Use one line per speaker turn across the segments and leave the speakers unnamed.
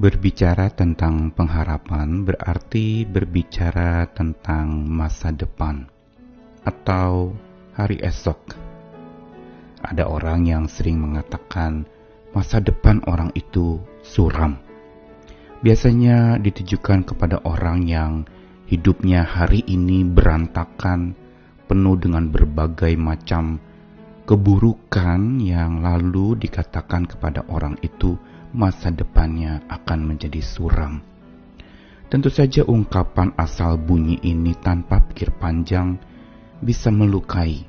Berbicara tentang pengharapan berarti berbicara tentang masa depan atau hari esok. Ada orang yang sering mengatakan masa depan orang itu suram. Biasanya ditujukan kepada orang yang hidupnya hari ini berantakan, penuh dengan berbagai macam keburukan yang lalu dikatakan kepada orang itu masa depannya akan menjadi suram. Tentu saja ungkapan asal bunyi ini tanpa pikir panjang bisa melukai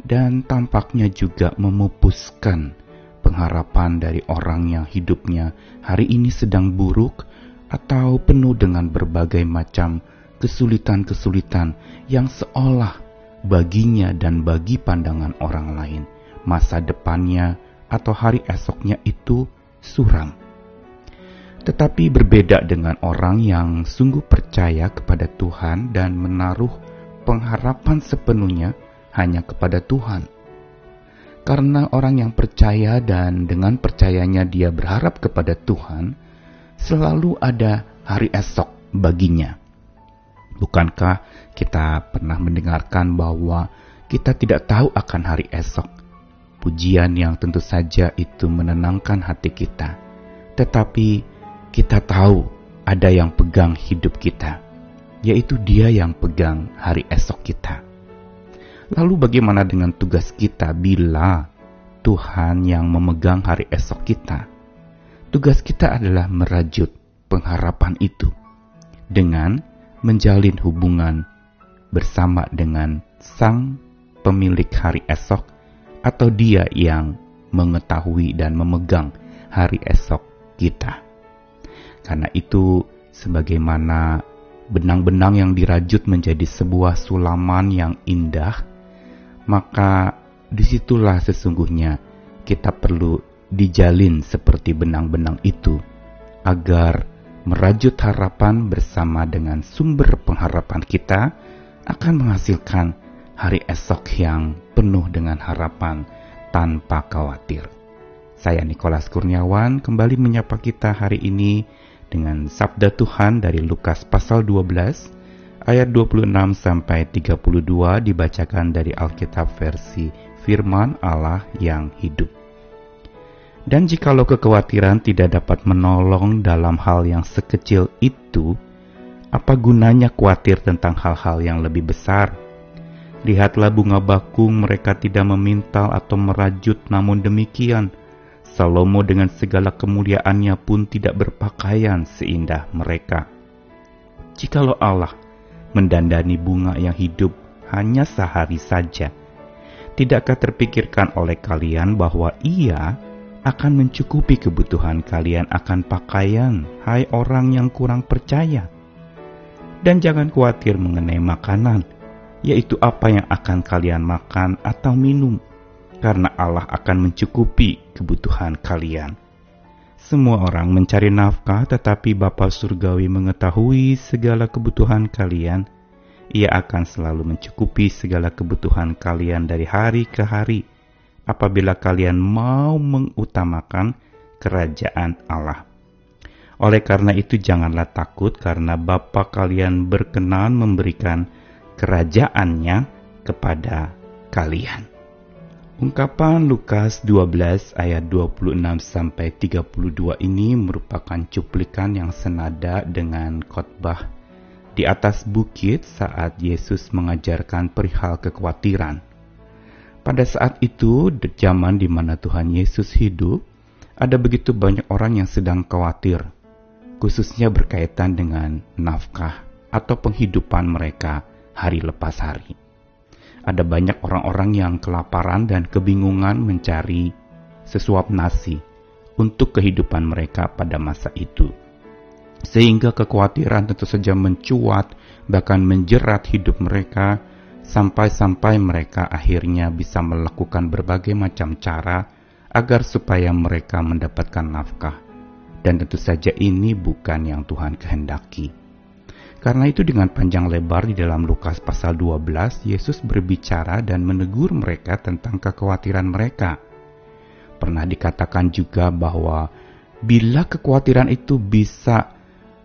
dan tampaknya juga memupuskan pengharapan dari orang yang hidupnya hari ini sedang buruk atau penuh dengan berbagai macam kesulitan-kesulitan yang seolah baginya dan bagi pandangan orang lain masa depannya atau hari esoknya itu suram. Tetapi berbeda dengan orang yang sungguh percaya kepada Tuhan dan menaruh pengharapan sepenuhnya hanya kepada Tuhan. Karena orang yang percaya dan dengan percayanya dia berharap kepada Tuhan, selalu ada hari esok baginya. Bukankah kita pernah mendengarkan bahwa kita tidak tahu akan hari esok? Pujian yang tentu saja itu menenangkan hati kita. Tetapi kita tahu ada yang pegang hidup kita, yaitu Dia yang pegang hari esok kita. Lalu, bagaimana dengan tugas kita bila Tuhan yang memegang hari esok kita? Tugas kita adalah merajut pengharapan itu dengan menjalin hubungan bersama dengan Sang Pemilik hari esok atau Dia yang mengetahui dan memegang hari esok kita. Karena itu, sebagaimana benang-benang yang dirajut menjadi sebuah sulaman yang indah, maka di situlah sesungguhnya kita perlu dijalin seperti benang-benang itu, agar merajut harapan bersama dengan sumber pengharapan kita akan menghasilkan hari esok yang penuh dengan harapan tanpa khawatir. Saya Nikolas Kurniawan kembali menyapa kita hari ini dengan sabda Tuhan dari Lukas pasal 12 ayat 26 sampai 32 dibacakan dari Alkitab versi Firman Allah yang hidup. Dan jikalau kekhawatiran tidak dapat menolong dalam hal yang sekecil itu, apa gunanya khawatir tentang hal-hal yang lebih besar? Lihatlah bunga bakung mereka tidak memintal atau merajut namun demikian Salomo dengan segala kemuliaannya pun tidak berpakaian seindah mereka. Jikalau Allah mendandani bunga yang hidup hanya sehari saja, tidakkah terpikirkan oleh kalian bahwa ia akan mencukupi kebutuhan kalian akan pakaian, hai orang yang kurang percaya? Dan jangan khawatir mengenai makanan, yaitu apa yang akan kalian makan atau minum, karena Allah akan mencukupi kebutuhan kalian. Semua orang mencari nafkah, tetapi Bapa Surgawi mengetahui segala kebutuhan kalian. Ia akan selalu mencukupi segala kebutuhan kalian dari hari ke hari, apabila kalian mau mengutamakan kerajaan Allah. Oleh karena itu, janganlah takut, karena Bapa kalian berkenan memberikan kerajaannya kepada kalian. Ungkapan Lukas 12 ayat 26 sampai 32 ini merupakan cuplikan yang senada dengan khotbah di atas bukit saat Yesus mengajarkan perihal kekhawatiran. Pada saat itu, zaman di mana Tuhan Yesus hidup, ada begitu banyak orang yang sedang khawatir, khususnya berkaitan dengan nafkah atau penghidupan mereka hari lepas hari. Ada banyak orang-orang yang kelaparan dan kebingungan mencari sesuap nasi untuk kehidupan mereka pada masa itu. Sehingga kekhawatiran tentu saja mencuat, bahkan menjerat hidup mereka, sampai-sampai mereka akhirnya bisa melakukan berbagai macam cara agar supaya mereka mendapatkan nafkah. Dan tentu saja ini bukan yang Tuhan kehendaki. Karena itu dengan panjang lebar di dalam Lukas pasal 12, Yesus berbicara dan menegur mereka tentang kekhawatiran mereka. Pernah dikatakan juga bahwa bila kekhawatiran itu bisa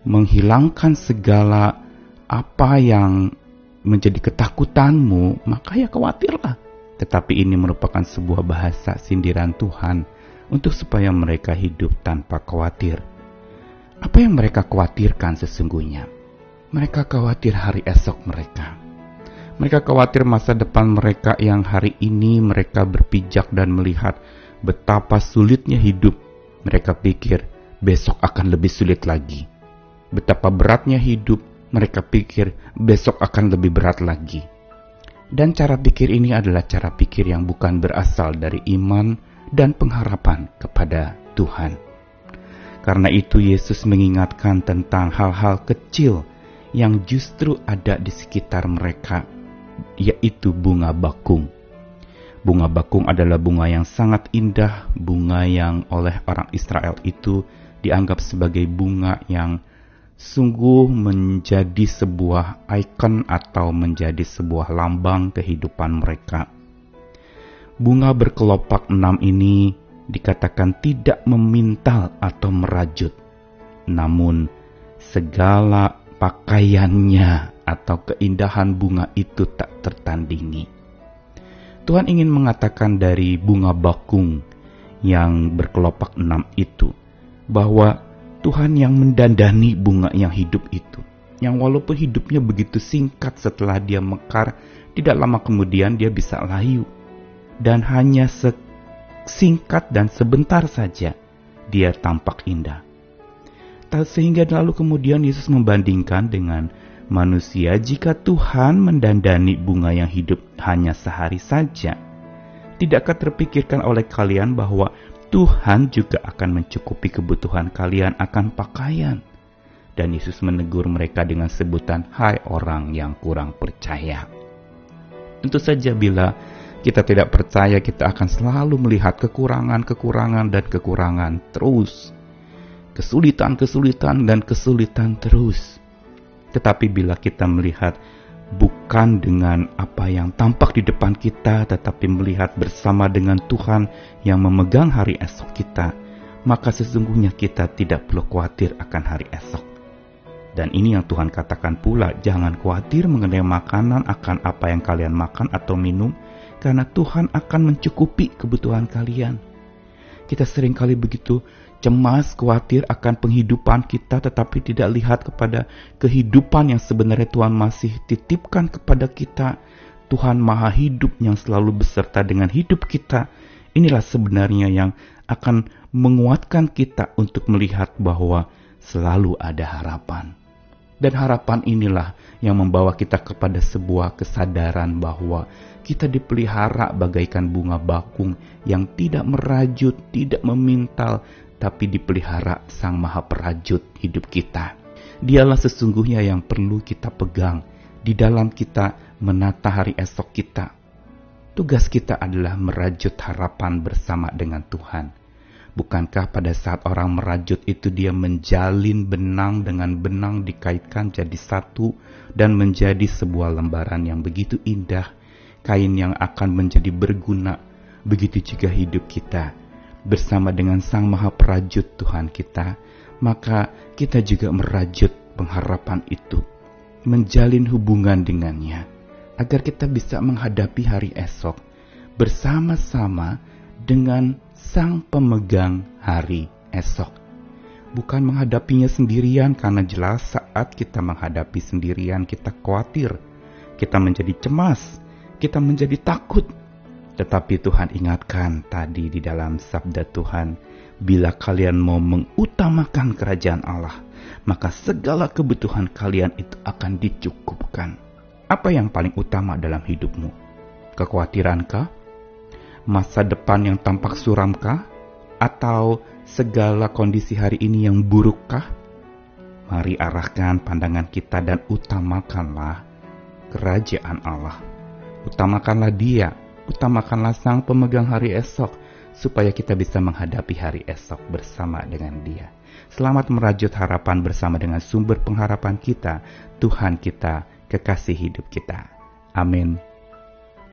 menghilangkan segala apa yang menjadi ketakutanmu, maka ya khawatirlah. Tetapi ini merupakan sebuah bahasa sindiran Tuhan untuk supaya mereka hidup tanpa khawatir. Apa yang mereka khawatirkan sesungguhnya? Mereka khawatir hari esok mereka. Mereka khawatir masa depan mereka yang hari ini mereka berpijak dan melihat betapa sulitnya hidup mereka pikir besok akan lebih sulit lagi. Betapa beratnya hidup, mereka pikir besok akan lebih berat lagi. Dan cara pikir ini adalah cara pikir yang bukan berasal dari iman dan pengharapan kepada Tuhan. Karena itu Yesus mengingatkan tentang hal-hal kecil yang justru ada di sekitar mereka, yaitu bunga bakung Bunga bakung adalah bunga yang sangat indah, bunga yang oleh orang Israel itu dianggap sebagai bunga yang sungguh menjadi sebuah ikon atau menjadi sebuah lambang kehidupan mereka. Bunga berkelopak enam ini dikatakan tidak memintal atau merajut, namun segala pakaiannya atau keindahan bunga itu tak tertandingi. Tuhan ingin mengatakan dari bunga bakung yang berkelopak enam itu bahwa Tuhan yang mendandani bunga yang hidup itu. Yang walaupun hidupnya begitu singkat setelah dia mekar, tidak lama kemudian dia bisa layu. Dan hanya singkat dan sebentar saja dia tampak indah. Sehingga lalu kemudian Yesus membandingkan dengan manusia jika Tuhan mendandani bunga yang hidup hanya sehari saja? Tidakkah terpikirkan oleh kalian bahwa Tuhan juga akan mencukupi kebutuhan kalian akan pakaian? Dan Yesus menegur mereka dengan sebutan, "Hai orang yang kurang percaya." Tentu saja, bila kita tidak percaya, kita akan selalu melihat kekurangan-kekurangan dan kekurangan terus, kesulitan-kesulitan dan kesulitan terus tetapi bila kita melihat bukan dengan apa yang tampak di depan kita, tetapi melihat bersama dengan Tuhan yang memegang hari esok kita, maka sesungguhnya kita tidak perlu khawatir akan hari esok. Dan ini yang Tuhan katakan pula, jangan khawatir mengenai makanan akan apa yang kalian makan atau minum, karena Tuhan akan mencukupi kebutuhan kalian. Kita sering kali begitu cemas, khawatir akan penghidupan kita, tetapi tidak lihat kepada kehidupan yang sebenarnya Tuhan masih titipkan kepada kita. Tuhan Maha Hidup yang selalu beserta dengan hidup kita. Inilah sebenarnya yang akan menguatkan kita untuk melihat bahwa selalu ada harapan. Dan harapan inilah yang membawa kita kepada sebuah kesadaran bahwa kita dipelihara bagaikan bunga bakung yang tidak merajut, tidak memintal, tapi dipelihara Sang Maha Perajut hidup kita. Dialah sesungguhnya yang perlu kita pegang di dalam kita menata hari esok kita. Tugas kita adalah merajut harapan bersama dengan Tuhan. Bukankah pada saat orang merajut itu dia menjalin benang dengan benang dikaitkan jadi satu dan menjadi sebuah lembaran yang begitu indah, kain yang akan menjadi berguna, begitu juga hidup kita bersama dengan Sang Maha Perajut Tuhan kita, maka kita juga merajut pengharapan itu, menjalin hubungan dengannya, agar kita bisa menghadapi hari esok bersama-sama dengan Sang Pemegang hari esok. Bukan menghadapinya sendirian karena jelas saat kita menghadapi sendirian kita khawatir, kita menjadi cemas, kita menjadi takut, tetapi Tuhan ingatkan tadi di dalam sabda Tuhan, bila kalian mau mengutamakan kerajaan Allah, maka segala kebutuhan kalian itu akan dicukupkan. Apa yang paling utama dalam hidupmu? Kekhawatirankah? Masa depan yang tampak suramkah? Atau segala kondisi hari ini yang burukkah? Mari arahkan pandangan kita dan utamakanlah kerajaan Allah. Utamakanlah Dia utamakanlah sang pemegang hari esok, supaya kita bisa menghadapi hari esok bersama dengan dia. Selamat merajut harapan bersama dengan sumber pengharapan kita, Tuhan kita, kekasih hidup kita. Amin.